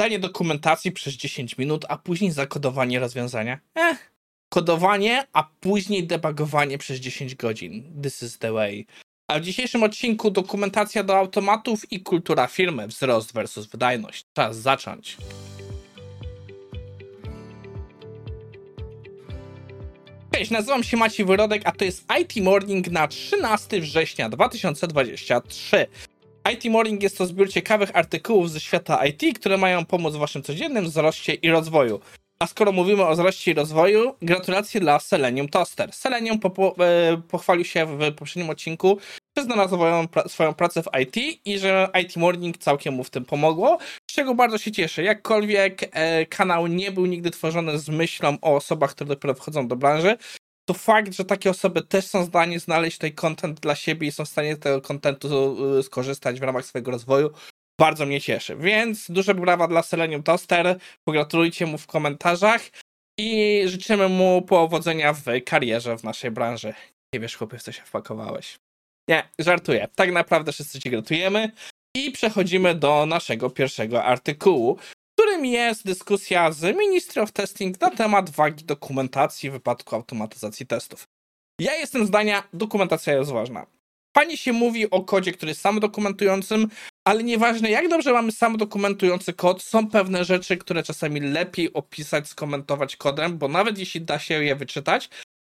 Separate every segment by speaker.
Speaker 1: czytanie dokumentacji przez 10 minut, a później zakodowanie rozwiązania. Eh, kodowanie, a później debugowanie przez 10 godzin. This is the way. A w dzisiejszym odcinku dokumentacja do automatów i kultura firmy, wzrost versus wydajność. Czas zacząć. Cześć, nazywam się Maciej Wyrodek, a to jest IT Morning na 13 września 2023. IT Morning jest to zbiór ciekawych artykułów ze świata IT, które mają pomóc w waszym codziennym wzroście i rozwoju. A skoro mówimy o wzroście i rozwoju, gratulacje dla Selenium Toaster. Selenium po, e, pochwalił się w poprzednim odcinku, że znalazł swoją, pra, swoją pracę w IT i że IT Morning całkiem mu w tym pomogło, z czego bardzo się cieszę. Jakkolwiek e, kanał nie był nigdy tworzony z myślą o osobach, które dopiero wchodzą do branży, to fakt, że takie osoby też są w stanie znaleźć tutaj content dla siebie i są w stanie z tego contentu e, skorzystać w ramach swojego rozwoju, bardzo mnie cieszy. Więc duże brawa dla Selenium Toaster, pogratulujcie mu w komentarzach i życzymy mu powodzenia w karierze w naszej branży. Nie wiesz, chłopie, w co się wpakowałeś. Nie, żartuję. Tak naprawdę wszyscy ci gratulujemy. I przechodzimy do naszego pierwszego artykułu, jest dyskusja z Ministry of Testing na temat wagi dokumentacji w wypadku automatyzacji testów. Ja jestem zdania, dokumentacja jest ważna. Fajnie się mówi o kodzie, który jest samodokumentującym, ale nieważne jak dobrze mamy samodokumentujący kod, są pewne rzeczy, które czasami lepiej opisać, skomentować kodem, bo nawet jeśli da się je wyczytać,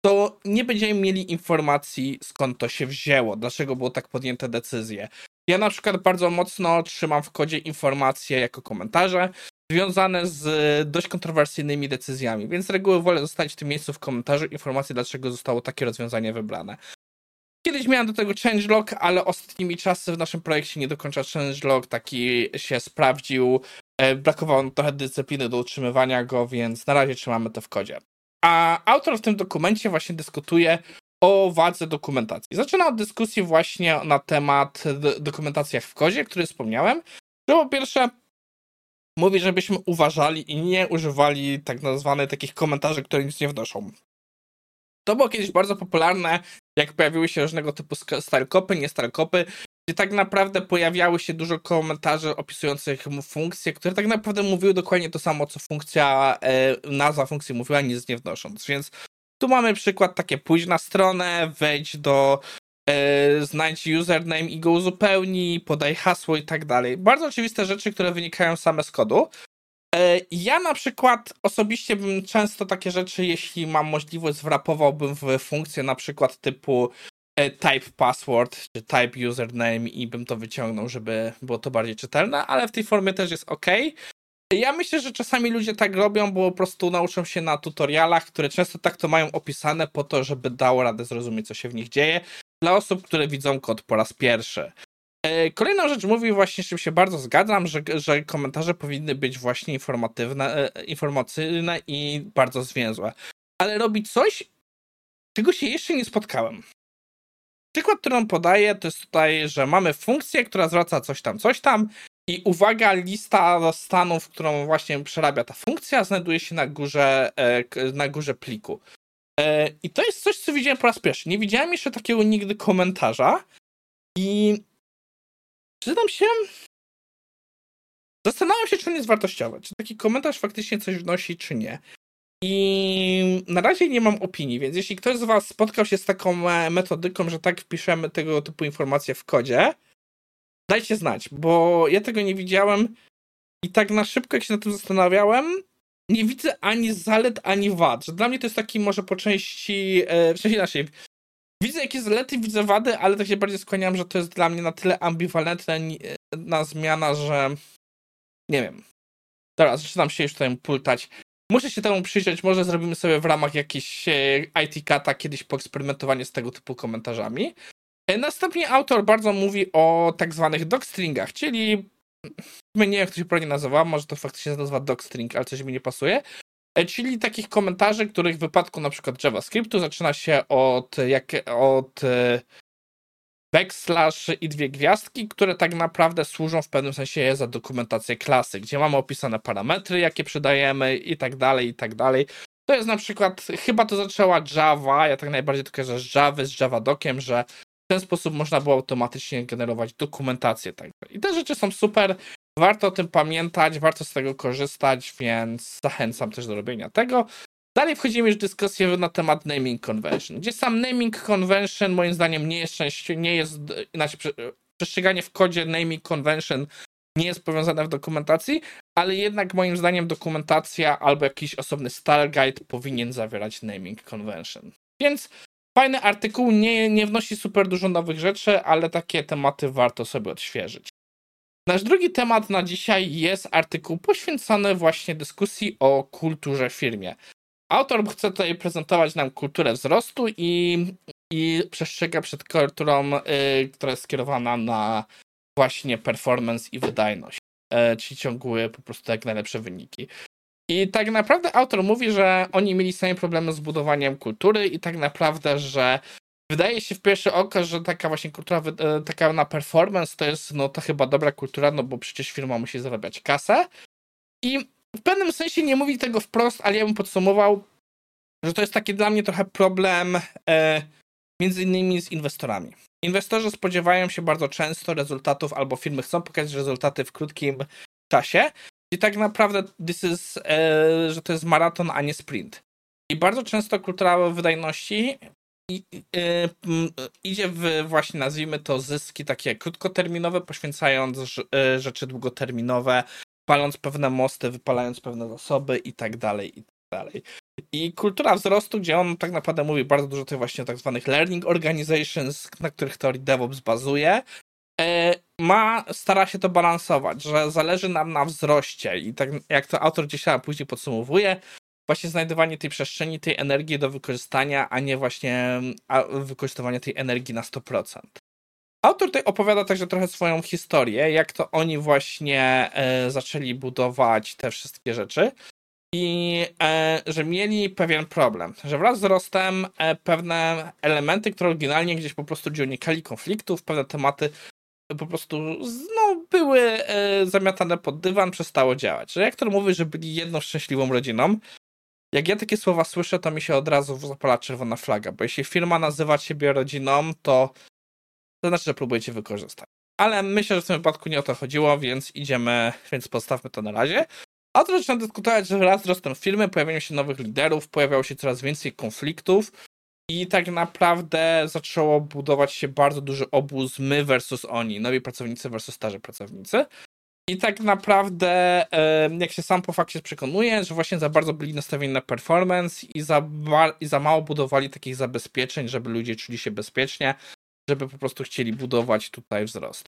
Speaker 1: to nie będziemy mieli informacji skąd to się wzięło, dlaczego było tak podjęte decyzje. Ja na przykład bardzo mocno trzymam w kodzie informacje jako komentarze związane z dość kontrowersyjnymi decyzjami, więc z reguły wolę zostawić w tym miejscu w komentarzu informacje, dlaczego zostało takie rozwiązanie wybrane. Kiedyś miałem do tego changelog, ale ostatnimi czasy w naszym projekcie nie do końca changelog taki się sprawdził. E, brakowało trochę dyscypliny do utrzymywania go, więc na razie trzymamy to w kodzie. A autor w tym dokumencie właśnie dyskutuje o wadze dokumentacji. Zaczyna od dyskusji właśnie na temat dokumentacjach w kodzie, który wspomniałem. Że po pierwsze mówi, żebyśmy uważali i nie używali tak nazwanych takich komentarzy, które nic nie wnoszą. To było kiedyś bardzo popularne, jak pojawiły się różnego typu starkopy, nie starkopy, gdzie tak naprawdę pojawiały się dużo komentarzy opisujących funkcje, które tak naprawdę mówiły dokładnie to samo, co funkcja, e, nazwa funkcji mówiła, nic nie wnosząc. Więc tu mamy przykład takie pójdź na stronę, wejdź do znajdź username i go uzupełnij, podaj hasło i tak dalej. Bardzo oczywiste rzeczy, które wynikają same z kodu. E, ja na przykład osobiście bym często takie rzeczy, jeśli mam możliwość, wrapowałbym w funkcję na przykład typu e, type password czy type username i bym to wyciągnął, żeby było to bardziej czytelne, ale w tej formie też jest ok. Ja myślę, że czasami ludzie tak robią, bo po prostu nauczą się na tutorialach, które często tak to mają opisane po to, żeby dało radę zrozumieć, co się w nich dzieje. Dla osób, które widzą kod po raz pierwszy. E, kolejną rzecz mówi właśnie, z czym się bardzo zgadzam, że, że komentarze powinny być właśnie informatywne, e, informacyjne i bardzo zwięzłe. Ale robi coś, czego się jeszcze nie spotkałem. Przykład, który on podaje, to jest tutaj, że mamy funkcję, która zwraca coś tam, coś tam i uwaga, lista stanów, którą właśnie przerabia ta funkcja, znajduje się na górze, e, na górze pliku. I to jest coś, co widziałem po raz pierwszy. Nie widziałem jeszcze takiego nigdy komentarza i Przyznam się, zastanawiam się, czy on jest wartościowy. Czy taki komentarz faktycznie coś wnosi, czy nie. I na razie nie mam opinii, więc jeśli ktoś z Was spotkał się z taką e, metodyką, że tak wpiszemy tego typu informacje w kodzie, dajcie znać, bo ja tego nie widziałem i tak na szybko, jak się na tym zastanawiałem, nie widzę ani zalet, ani wad. Że dla mnie to jest taki może po części, e, w sensie naszej, Widzę jakieś zalety, widzę wady, ale tak się bardziej skłaniam, że to jest dla mnie na tyle ambiwalentna na zmiana, że nie wiem. Teraz zaczynam się już tutaj pultać. Muszę się temu przyjrzeć, może zrobimy sobie w ramach jakiejś e, IT kata kiedyś poeksperymentowanie z tego typu komentarzami. E, następnie autor bardzo mówi o tak zwanych docstringach, czyli nie wiem, jak to się prawnie nazywa, może to faktycznie nazywa docstring, ale coś mi nie pasuje. E, czyli takich komentarzy, których w wypadku na przykład JavaScriptu zaczyna się od, jak, od e, backslash i dwie gwiazdki, które tak naprawdę służą w pewnym sensie za dokumentację klasy, gdzie mamy opisane parametry, jakie przydajemy i tak dalej, i tak dalej. To jest na przykład, chyba to zaczęła Java, ja tak najbardziej to kojarzę z Java, z Javadokiem, że w ten sposób można było automatycznie generować dokumentację. Tak. I te rzeczy są super. Warto o tym pamiętać, warto z tego korzystać, więc zachęcam też do robienia tego. Dalej wchodzimy już w dyskusję na temat naming convention, gdzie sam naming convention moim zdaniem nie jest częścią, nie jest, znaczy przestrzeganie w kodzie naming convention nie jest powiązane w dokumentacji, ale jednak moim zdaniem dokumentacja albo jakiś osobny style guide powinien zawierać naming convention. Więc fajny artykuł, nie, nie wnosi super dużo nowych rzeczy, ale takie tematy warto sobie odświeżyć. Nasz drugi temat na dzisiaj jest artykuł poświęcony właśnie dyskusji o kulturze w firmie. Autor chce tutaj prezentować nam kulturę wzrostu i, i przestrzega przed kulturą, yy, która jest skierowana na właśnie performance i wydajność, yy, czyli ciągły po prostu jak najlepsze wyniki. I tak naprawdę autor mówi, że oni mieli same problemy z budowaniem kultury i tak naprawdę, że wydaje się w pierwsze oko, że taka właśnie kultura, e, taka na performance to jest no to chyba dobra kultura, no bo przecież firma musi zarabiać kasę. I w pewnym sensie nie mówi tego wprost, ale ja bym podsumował, że to jest taki dla mnie trochę problem e, między innymi z inwestorami. Inwestorzy spodziewają się bardzo często rezultatów, albo firmy chcą pokazać rezultaty w krótkim czasie. I tak naprawdę this is, e, że to jest maraton, a nie sprint. I bardzo często kultura wydajności i, e, idzie w właśnie, nazwijmy to, zyski takie krótkoterminowe, poświęcając e, rzeczy długoterminowe, paląc pewne mosty, wypalając pewne zasoby i tak dalej, i tak dalej. I kultura wzrostu, gdzie on tak naprawdę mówi bardzo dużo tych właśnie tak zwanych learning organizations, na których teorii DevOps bazuje, e, ma, stara się to balansować, że zależy nam na wzroście i tak jak to autor tam później podsumowuje, właśnie znajdowanie tej przestrzeni, tej energii do wykorzystania, a nie właśnie wykorzystywanie tej energii na 100%. Autor tutaj opowiada także trochę swoją historię, jak to oni właśnie e, zaczęli budować te wszystkie rzeczy i e, że mieli pewien problem, że wraz z wzrostem e, pewne elementy, które oryginalnie gdzieś po prostu unikali konfliktów, pewne tematy po prostu no, były e, zamiatane pod dywan, przestało działać. Że jak to mówi, że byli jedną szczęśliwą rodziną, jak ja takie słowa słyszę, to mi się od razu zapala czerwona flaga, bo jeśli firma nazywa siebie rodziną, to to znaczy, że próbujecie wykorzystać. Ale myślę, że w tym wypadku nie o to chodziło, więc idziemy, więc postawmy to na razie. A to zaczynam dyskutować, że raz wzrostem firmy, pojawiają się nowych liderów, pojawiało się coraz więcej konfliktów i tak naprawdę zaczęło budować się bardzo duży obóz my versus oni, nowi pracownicy versus starzy pracownicy. I tak naprawdę, jak się sam po fakcie przekonuje, że właśnie za bardzo byli nastawieni na performance i za, i za mało budowali takich zabezpieczeń, żeby ludzie czuli się bezpiecznie, żeby po prostu chcieli budować tutaj wzrost.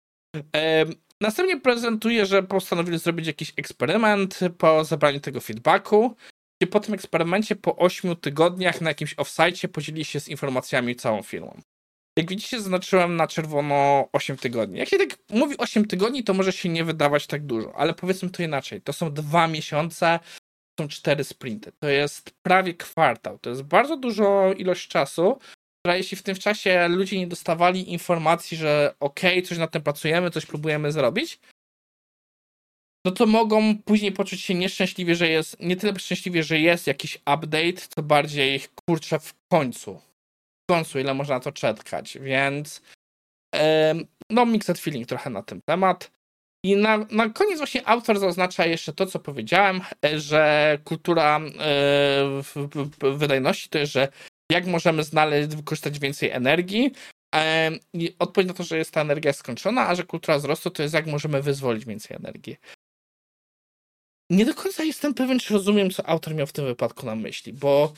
Speaker 1: Następnie prezentuje, że postanowili zrobić jakiś eksperyment po zebraniu tego feedbacku. I po tym eksperymencie po 8 tygodniach na jakimś offsite podzielili się z informacjami całą firmą. Jak widzicie, zaznaczyłem na czerwono 8 tygodni. Jak się tak mówi 8 tygodni, to może się nie wydawać tak dużo, ale powiedzmy to inaczej. To są dwa miesiące, są cztery sprinty. To jest prawie kwartał. To jest bardzo dużo ilość czasu, która jeśli w tym czasie ludzie nie dostawali informacji, że okej, okay, coś nad tym pracujemy, coś próbujemy zrobić, no to mogą później poczuć się nieszczęśliwie, że jest, nie tyle szczęśliwie, że jest jakiś update, co bardziej kurczę w końcu. Końcu, ile można na to czekać, więc no mixed feeling trochę na ten temat. I na, na koniec właśnie autor zaznacza jeszcze to, co powiedziałem, że kultura e, wydajności to jest, że jak możemy znaleźć, wykorzystać więcej energii. I odpowiedź na to, że jest ta energia skończona, a że kultura wzrostu to jest jak możemy wyzwolić więcej energii. Nie do końca jestem pewien, czy rozumiem, co autor miał w tym wypadku na myśli, bo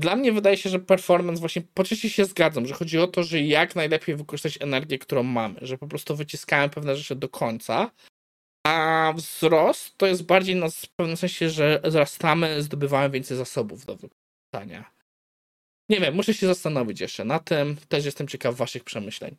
Speaker 1: dla mnie wydaje się, że performance właśnie po części się zgadzam, że chodzi o to, że jak najlepiej wykorzystać energię, którą mamy, że po prostu wyciskamy pewne rzeczy do końca, a wzrost to jest bardziej na, w pewnym sensie, że wzrastamy, zdobywamy więcej zasobów do wykorzystania. Nie wiem, muszę się zastanowić jeszcze na tym. Też jestem ciekaw waszych przemyśleń.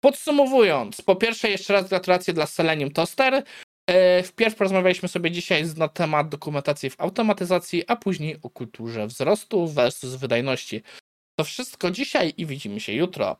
Speaker 1: Podsumowując, po pierwsze jeszcze raz gratulacje dla Selenium Toaster. E, wpierw porozmawialiśmy sobie dzisiaj na temat dokumentacji w automatyzacji, a później o kulturze wzrostu versus wydajności. To wszystko dzisiaj i widzimy się jutro.